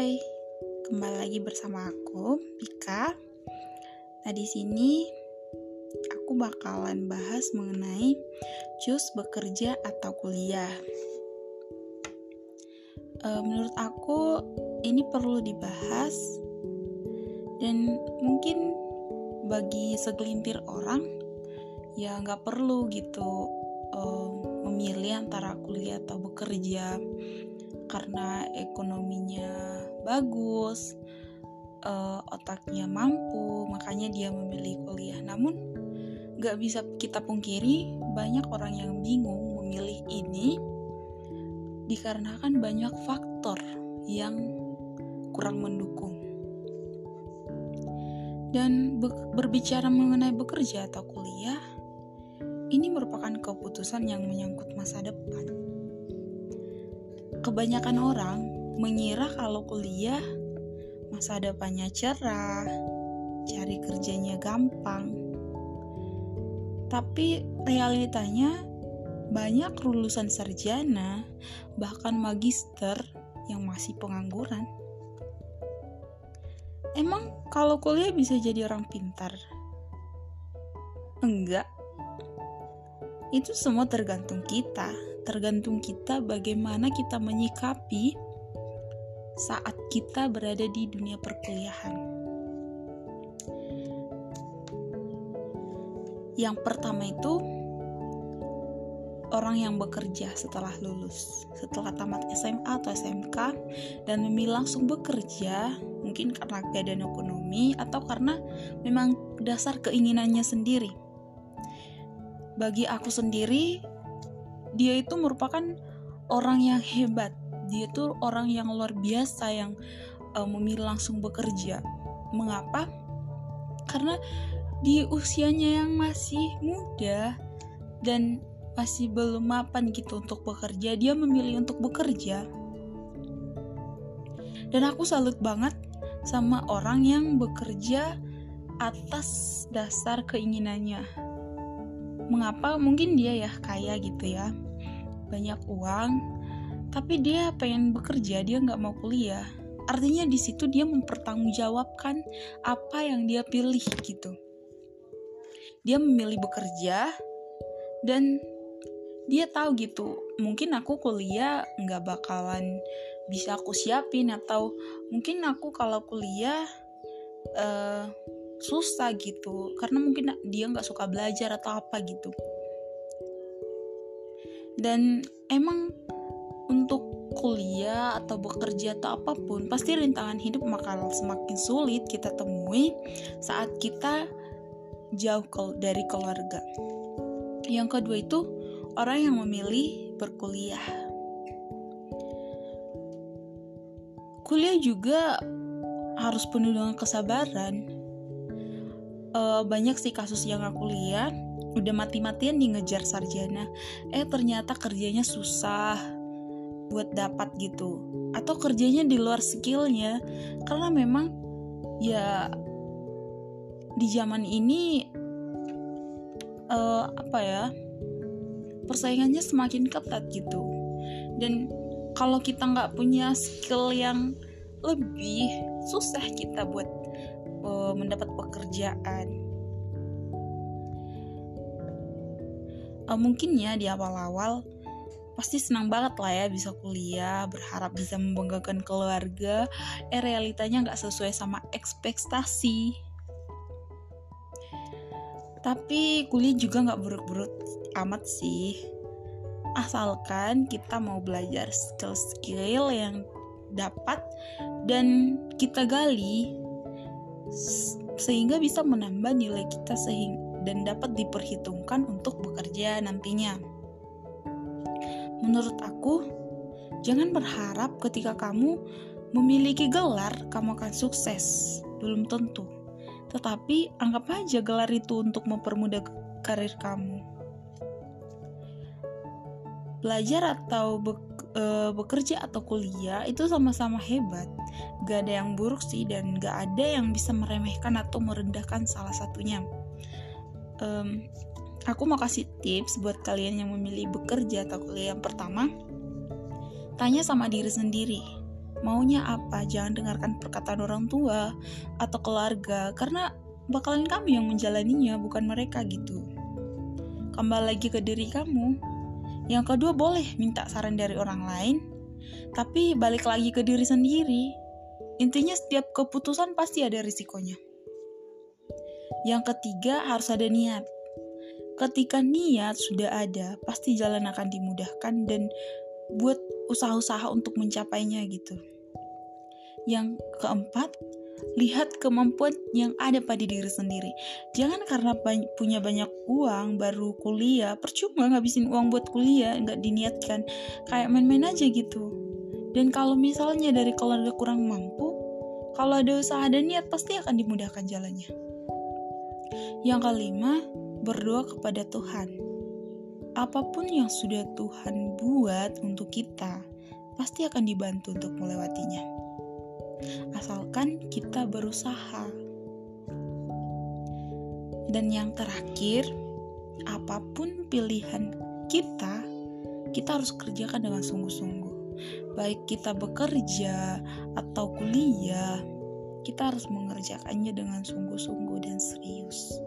Hai, kembali lagi bersama aku, Pika. Nah, di sini aku bakalan bahas mengenai cus bekerja atau kuliah. E, menurut aku ini perlu dibahas dan mungkin bagi segelintir orang ya nggak perlu gitu e, memilih antara kuliah atau bekerja karena ekonominya bagus, uh, otaknya mampu, makanya dia memilih kuliah. Namun, gak bisa kita pungkiri banyak orang yang bingung memilih ini dikarenakan banyak faktor yang kurang mendukung. Dan be berbicara mengenai bekerja atau kuliah, ini merupakan keputusan yang menyangkut masa depan kebanyakan orang mengira kalau kuliah masa depannya cerah, cari kerjanya gampang. Tapi realitanya banyak lulusan sarjana, bahkan magister yang masih pengangguran. Emang kalau kuliah bisa jadi orang pintar? Enggak. Itu semua tergantung kita tergantung kita bagaimana kita menyikapi saat kita berada di dunia perkuliahan. Yang pertama itu orang yang bekerja setelah lulus, setelah tamat SMA atau SMK dan memilih langsung bekerja, mungkin karena keadaan ekonomi atau karena memang dasar keinginannya sendiri. Bagi aku sendiri, dia itu merupakan orang yang hebat dia itu orang yang luar biasa yang uh, memilih langsung bekerja. Mengapa? Karena di usianya yang masih muda dan masih belum mapan gitu untuk bekerja dia memilih untuk bekerja. Dan aku salut banget sama orang yang bekerja atas dasar keinginannya. Mengapa? Mungkin dia ya kaya gitu ya. Banyak uang tapi dia pengen bekerja dia nggak mau kuliah. Artinya di situ dia mempertanggungjawabkan apa yang dia pilih gitu. Dia memilih bekerja dan dia tahu gitu mungkin aku kuliah nggak bakalan bisa aku siapin atau mungkin aku kalau kuliah uh, susah gitu. Karena mungkin dia nggak suka belajar atau apa gitu. Dan emang untuk kuliah atau bekerja atau apa pun pasti rintangan hidup bakal semakin sulit kita temui saat kita jauh dari keluarga. Yang kedua itu orang yang memilih berkuliah. Kuliah juga harus penuh dengan kesabaran. Uh, banyak sih kasus yang aku lihat udah mati-matian nih ngejar sarjana. Eh ternyata kerjanya susah buat dapat gitu. Atau kerjanya di luar skillnya. Karena memang ya di zaman ini uh, apa ya persaingannya semakin ketat gitu. Dan kalau kita nggak punya skill yang lebih susah kita buat uh, mendapat pekerjaan. Uh, mungkin ya di awal-awal pasti senang banget lah ya bisa kuliah, berharap bisa membanggakan keluarga. Eh realitanya nggak sesuai sama ekspektasi. Tapi kuliah juga nggak buruk-buruk amat sih. Asalkan kita mau belajar skill-skill yang dapat dan kita gali sehingga bisa menambah nilai kita sehingga dan dapat diperhitungkan untuk bekerja nantinya. Menurut aku, jangan berharap ketika kamu memiliki gelar, kamu akan sukses. Belum tentu. Tetapi anggap aja gelar itu untuk mempermudah karir kamu. Belajar atau e, bekerja atau kuliah itu sama-sama hebat. Gak ada yang buruk sih dan gak ada yang bisa meremehkan atau merendahkan salah satunya. Um, aku mau kasih tips buat kalian yang memilih bekerja atau kuliah yang pertama. Tanya sama diri sendiri, maunya apa? Jangan dengarkan perkataan orang tua atau keluarga karena bakalan kamu yang menjalaninya bukan mereka gitu. Kembali lagi ke diri kamu. Yang kedua boleh minta saran dari orang lain tapi balik lagi ke diri sendiri. Intinya setiap keputusan pasti ada risikonya. Yang ketiga harus ada niat ketika niat sudah ada, pasti jalan akan dimudahkan dan buat usaha-usaha untuk mencapainya gitu. Yang keempat, lihat kemampuan yang ada pada diri sendiri. Jangan karena banyak, punya banyak uang baru kuliah, percuma ngabisin uang buat kuliah, nggak diniatkan, kayak main-main aja gitu. Dan kalau misalnya dari keluarga kurang mampu, kalau ada usaha dan niat pasti akan dimudahkan jalannya. Yang kelima, berdoa kepada Tuhan. Apa pun yang sudah Tuhan buat untuk kita, pasti akan dibantu untuk melewatinya. Asalkan kita berusaha. Dan yang terakhir, apa pun pilihan kita, kita harus kerjakan dengan sungguh-sungguh. Baik kita bekerja atau kuliah, kita harus mengerjakannya dengan sungguh-sungguh dan serius.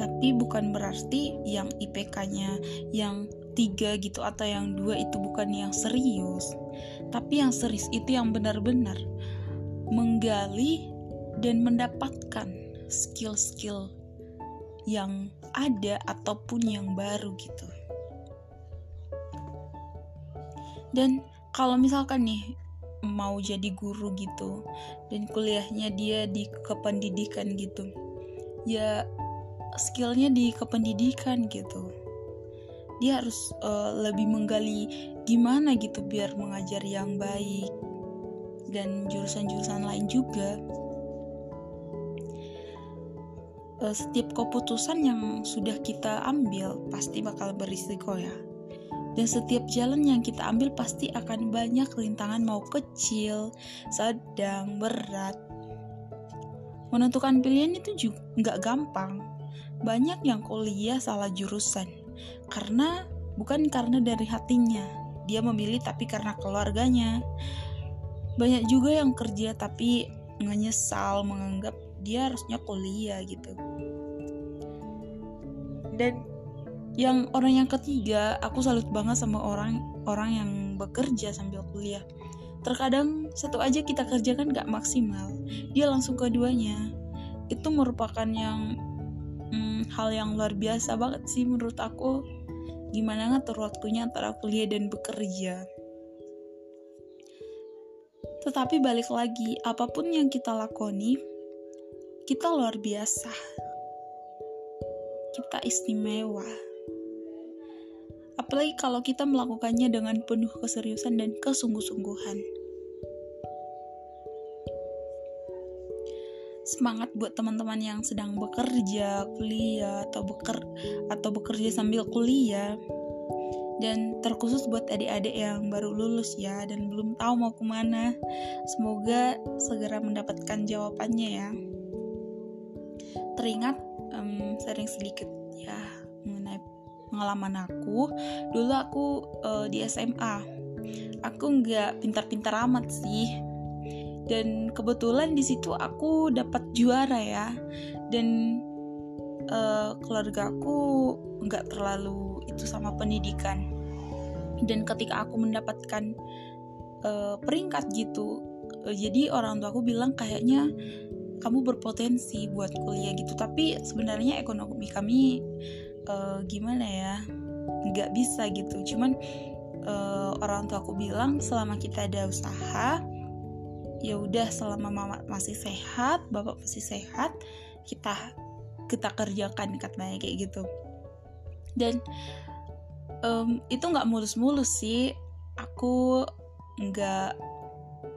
Tapi bukan berarti yang IPK-nya yang tiga gitu atau yang dua itu bukan yang serius. Tapi yang serius itu yang benar-benar menggali dan mendapatkan skill-skill yang ada ataupun yang baru gitu. Dan kalau misalkan nih mau jadi guru gitu dan kuliahnya dia di kependidikan gitu ya skillnya di kependidikan gitu. Dia harus uh, lebih menggali gimana gitu biar mengajar yang baik dan jurusan-jurusan lain juga. Uh, setiap keputusan yang sudah kita ambil pasti bakal berisiko ya. Dan setiap jalan yang kita ambil pasti akan banyak rintangan mau kecil, sedang, berat. Menentukan pilihan itu juga nggak gampang, banyak yang kuliah salah jurusan karena bukan karena dari hatinya, dia memilih tapi karena keluarganya. Banyak juga yang kerja tapi menyesal menganggap dia harusnya kuliah gitu. Dan yang orang yang ketiga, aku salut banget sama orang orang yang bekerja sambil kuliah. Terkadang satu aja kita kerjakan gak maksimal, dia langsung keduanya. Itu merupakan yang hmm, hal yang luar biasa banget sih menurut aku. Gimana ngatur waktunya antara kuliah dan bekerja. Tetapi balik lagi apa pun yang kita lakoni kita luar biasa. Kita istimewa. Apalagi kalau kita melakukannya dengan penuh keseriusan dan kesungguh-sungguhan semangat buat teman-teman yang sedang bekerja, kuliah atau beker atau bekerja sambil kuliah. Dan terkhusus buat adik-adik yang baru lulus ya dan belum tahu mau ke mana. Semoga segera mendapatkan jawabannya ya. Teringat um, sering sedikit ya mengenai pengalaman aku. Dulu aku uh, di SMA. Aku nggak pintar-pintar amat sih dan kebetulan di situ aku dapat juara ya. Dan uh, keluarga aku nggak terlalu itu sama pendidikan. Dan ketika aku mendapatkan uh, peringkat gitu uh, jadi orang tua aku bilang kayaknya kamu berpotensi buat kuliah gitu. Tapi sebenarnya ekonomi kami uh, gimana ya nggak bisa gitu. Cuman uh, orang tua aku bilang selama kita ada usaha ya udah selama mama masih sehat bapak masih sehat kita kita kerjakan katanya kayak gitu. Dan um, itu nggak mulus-mulus sih. Aku nggak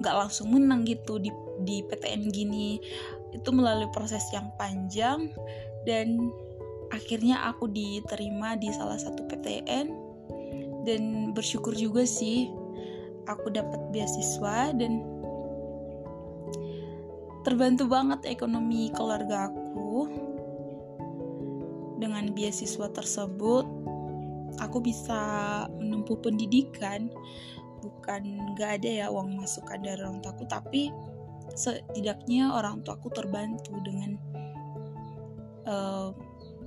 nggak langsung menang gitu di di PTN gini. Itu melalui proses yang panjang dan akhirnya aku diterima di salah satu PTN dan bersyukur juga sih aku dapat beasiswa dan terbantu banget ekonomi keluarga aku. Dengan beasiswa tersebut aku bisa menempuh pendidikan. Bukan nggak ada ya uang masukan dari orang tuaku tapi setidaknya orang tuaku terbantu dengan uh,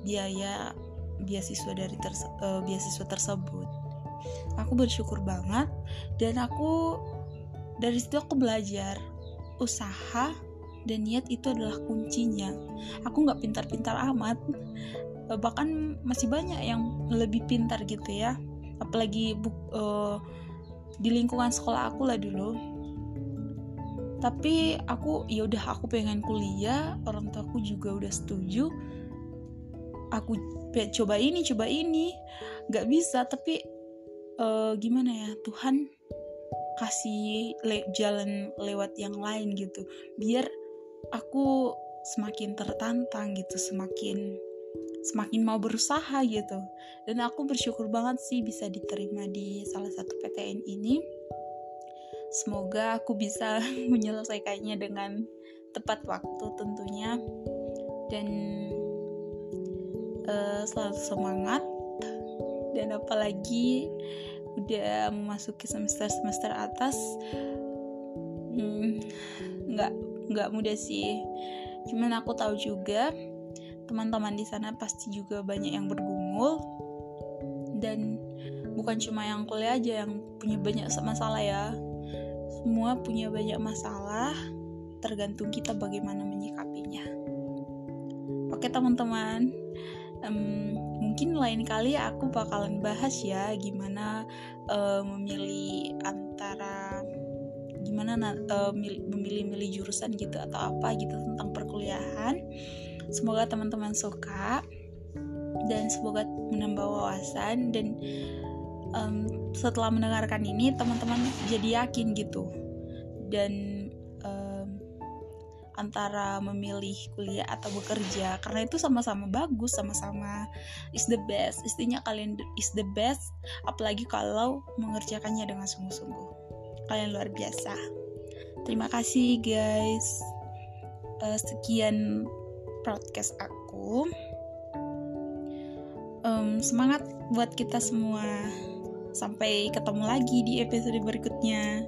biaya beasiswa dari terse uh, beasiswa tersebut. Aku bersyukur banget dan aku dari situ aku belajar usaha dan niat itu adalah kuncinya. Aku nggak pintar-pintar amat. Eh, bahkan masih banyak yang lebih pintar gitu ya. Apalagi bu uh, di lingkungan sekolah aku lah dulu. Tapi aku ya udah aku pengen kuliah. Orang tua aku juga udah setuju. Aku coba ini coba ini. Nggak bisa tapi uh, gimana ya? Tuhan kasih le jalan lewat yang lain gitu. Biar aku semakin tertantang gitu semakin semakin mau berusaha gitu. Dan aku bersyukur banget sih bisa diterima di salah satu PTN ini. Semoga aku bisa menyelesaikannya dengan tepat waktu tentunya. Dan uh, selalu semangat. Dan apalagi udah memasuki semester semester atas hmm, nggak hmm, nggak mudah sih. Cuman aku tahu juga teman-teman di sana pasti juga banyak yang bergumul. Dan bukan cuma yang kuliah aja yang punya banyak masalah ya. Semua punya banyak masalah tergantung kita bagaimana menyikapinya. Oke teman-teman. Um, mungkin lain kali aku bakalan bahas ya gimana uh, memilih antara gimana uh, memilih-milih jurusan gitu atau apa gitu tentang perkuliahan. Semoga teman-teman suka dan semoga menambah wawasan dan um, setelah mendengarkan ini teman-teman jadi yakin gitu. Dan antara memilih kuliah atau bekerja karena itu sama-sama bagus sama-sama is the best. Istinya kalian is the best apalagi kalau mengerjakannya dengan sungguh-sungguh kalian luar biasa. Terima kasih guys. Uh, sekian podcast aku. Um, semangat buat kita semua. Sampai ketemu lagi di episode berikutnya